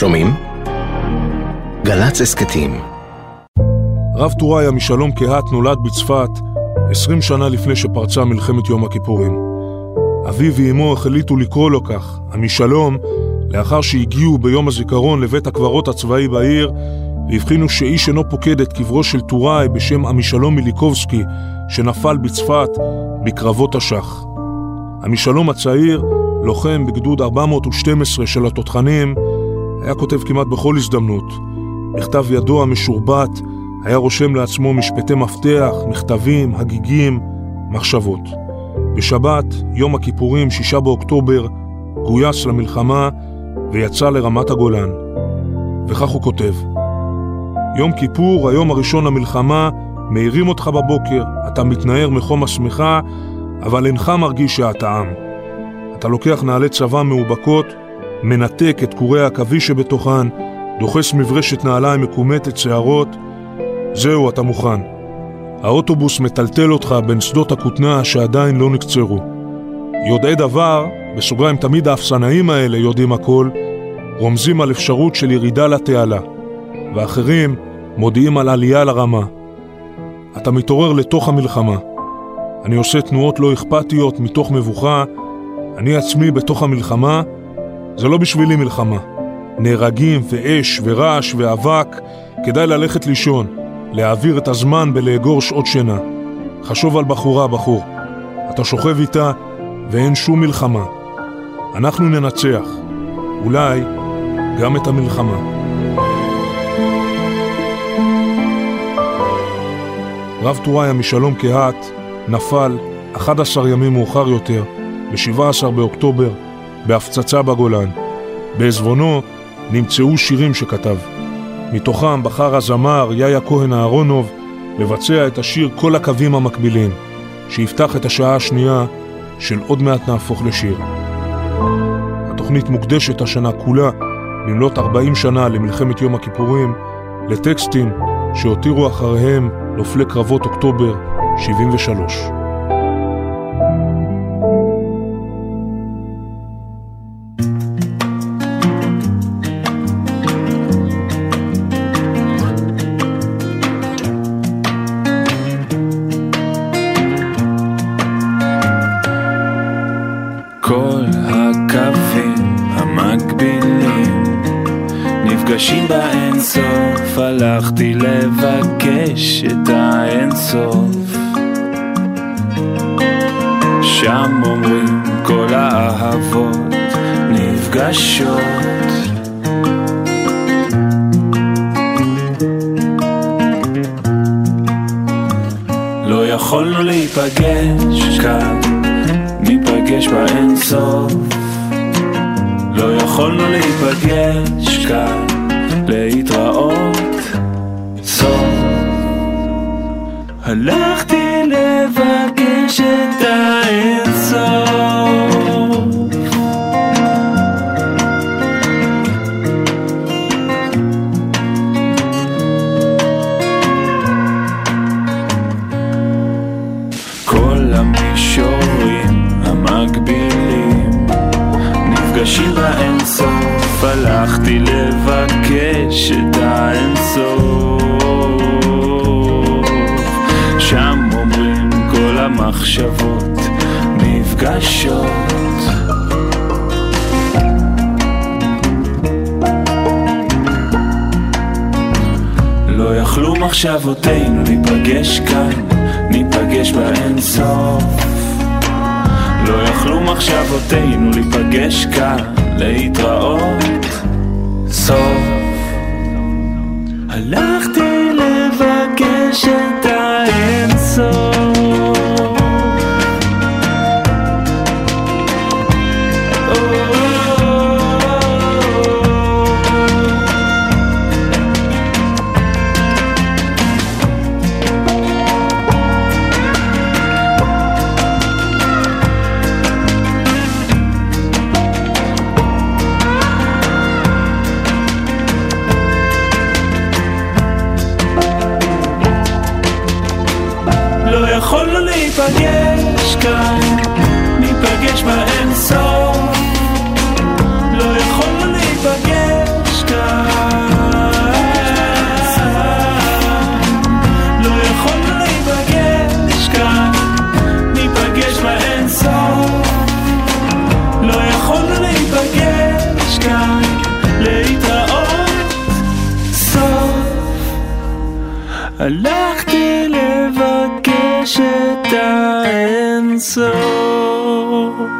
שומעים? גל"צ הסכתים רב טוריה משלום קהת נולד בצפת 20 שנה לפני שפרצה מלחמת יום הכיפורים. אביו ואמו החליטו לקרוא לו כך, המשלום, לאחר שהגיעו ביום הזיכרון לבית הקברות הצבאי בעיר והבחינו שאיש אינו פוקד את קברו של טוראי בשם עמישלום מיליקובסקי, שנפל בצפת בקרבות השח. עמישלום הצעיר, לוחם בגדוד 412 של התותחנים, היה כותב כמעט בכל הזדמנות. בכתב ידו המשורבט היה רושם לעצמו משפטי מפתח, מכתבים, הגיגים, מחשבות. בשבת, יום הכיפורים, שישה באוקטובר, גויס למלחמה ויצא לרמת הגולן. וכך הוא כותב: יום כיפור, היום הראשון למלחמה, מאירים אותך בבוקר, אתה מתנער מחום השמיכה, אבל אינך מרגיש שאתה עם. אתה לוקח נעלי צבא מאובקות, מנתק את קורי העכביש שבתוכן, דוחס מברשת נעליים מקומטת שערות, זהו, אתה מוכן. האוטובוס מטלטל אותך בין שדות הכותנה שעדיין לא נקצרו. יודעי דבר, בסוגריים תמיד האפסנאים האלה יודעים הכל, רומזים על אפשרות של ירידה לתעלה. ואחרים מודיעים על עלייה לרמה. אתה מתעורר לתוך המלחמה. אני עושה תנועות לא אכפתיות מתוך מבוכה, אני עצמי בתוך המלחמה, זה לא בשבילי מלחמה. נהרגים ואש ורעש ואבק, כדאי ללכת לישון, להעביר את הזמן בלאגור שעות שינה. חשוב על בחורה, בחור. אתה שוכב איתה ואין שום מלחמה. אנחנו ננצח. אולי גם את המלחמה. רב טוריה משלום קהת נפל 11 ימים מאוחר יותר, ב-17 באוקטובר, בהפצצה בגולן. בעזבונו נמצאו שירים שכתב. מתוכם בחר הזמר יאיה כהן אהרונוב לבצע את השיר כל הקווים המקבילים, שיפתח את השעה השנייה של עוד מעט נהפוך לשיר. התוכנית מוקדשת השנה כולה, במלאת 40 שנה למלחמת יום הכיפורים, לטקסטים שהותירו אחריהם נופלי קרבות אוקטובר 73. נפגשים באינסוף, הלכתי לבקש את האינסוף. שם אומרים כל האהבות נפגשות. לא יכולנו להיפגש כאן, ניפגש באינסוף. לא יכולנו להיפגש כאן, המישורים המקבילים נפגשים באינסוף, הלכתי לבקש את האינסוף. שם אומרים כל המחשבות נפגשות. לא יכלו מחשבותינו להיפגש כאן, ניפגש באינסוף. לא יכלו מחשבותינו להיפגש כאן, להתראות סוף. הלכתי לבקש את האינסוף. יכולנו לא להיפגש כאן, ניפגש באינסוף. לא יכולנו לא להיפגש כאן. לא יכולנו לא להיפגש כאן, ניפגש באינסוף. לא יכולנו להיפגש כאן, להתראות סוף. הלכתי לבקר Flesh and soul.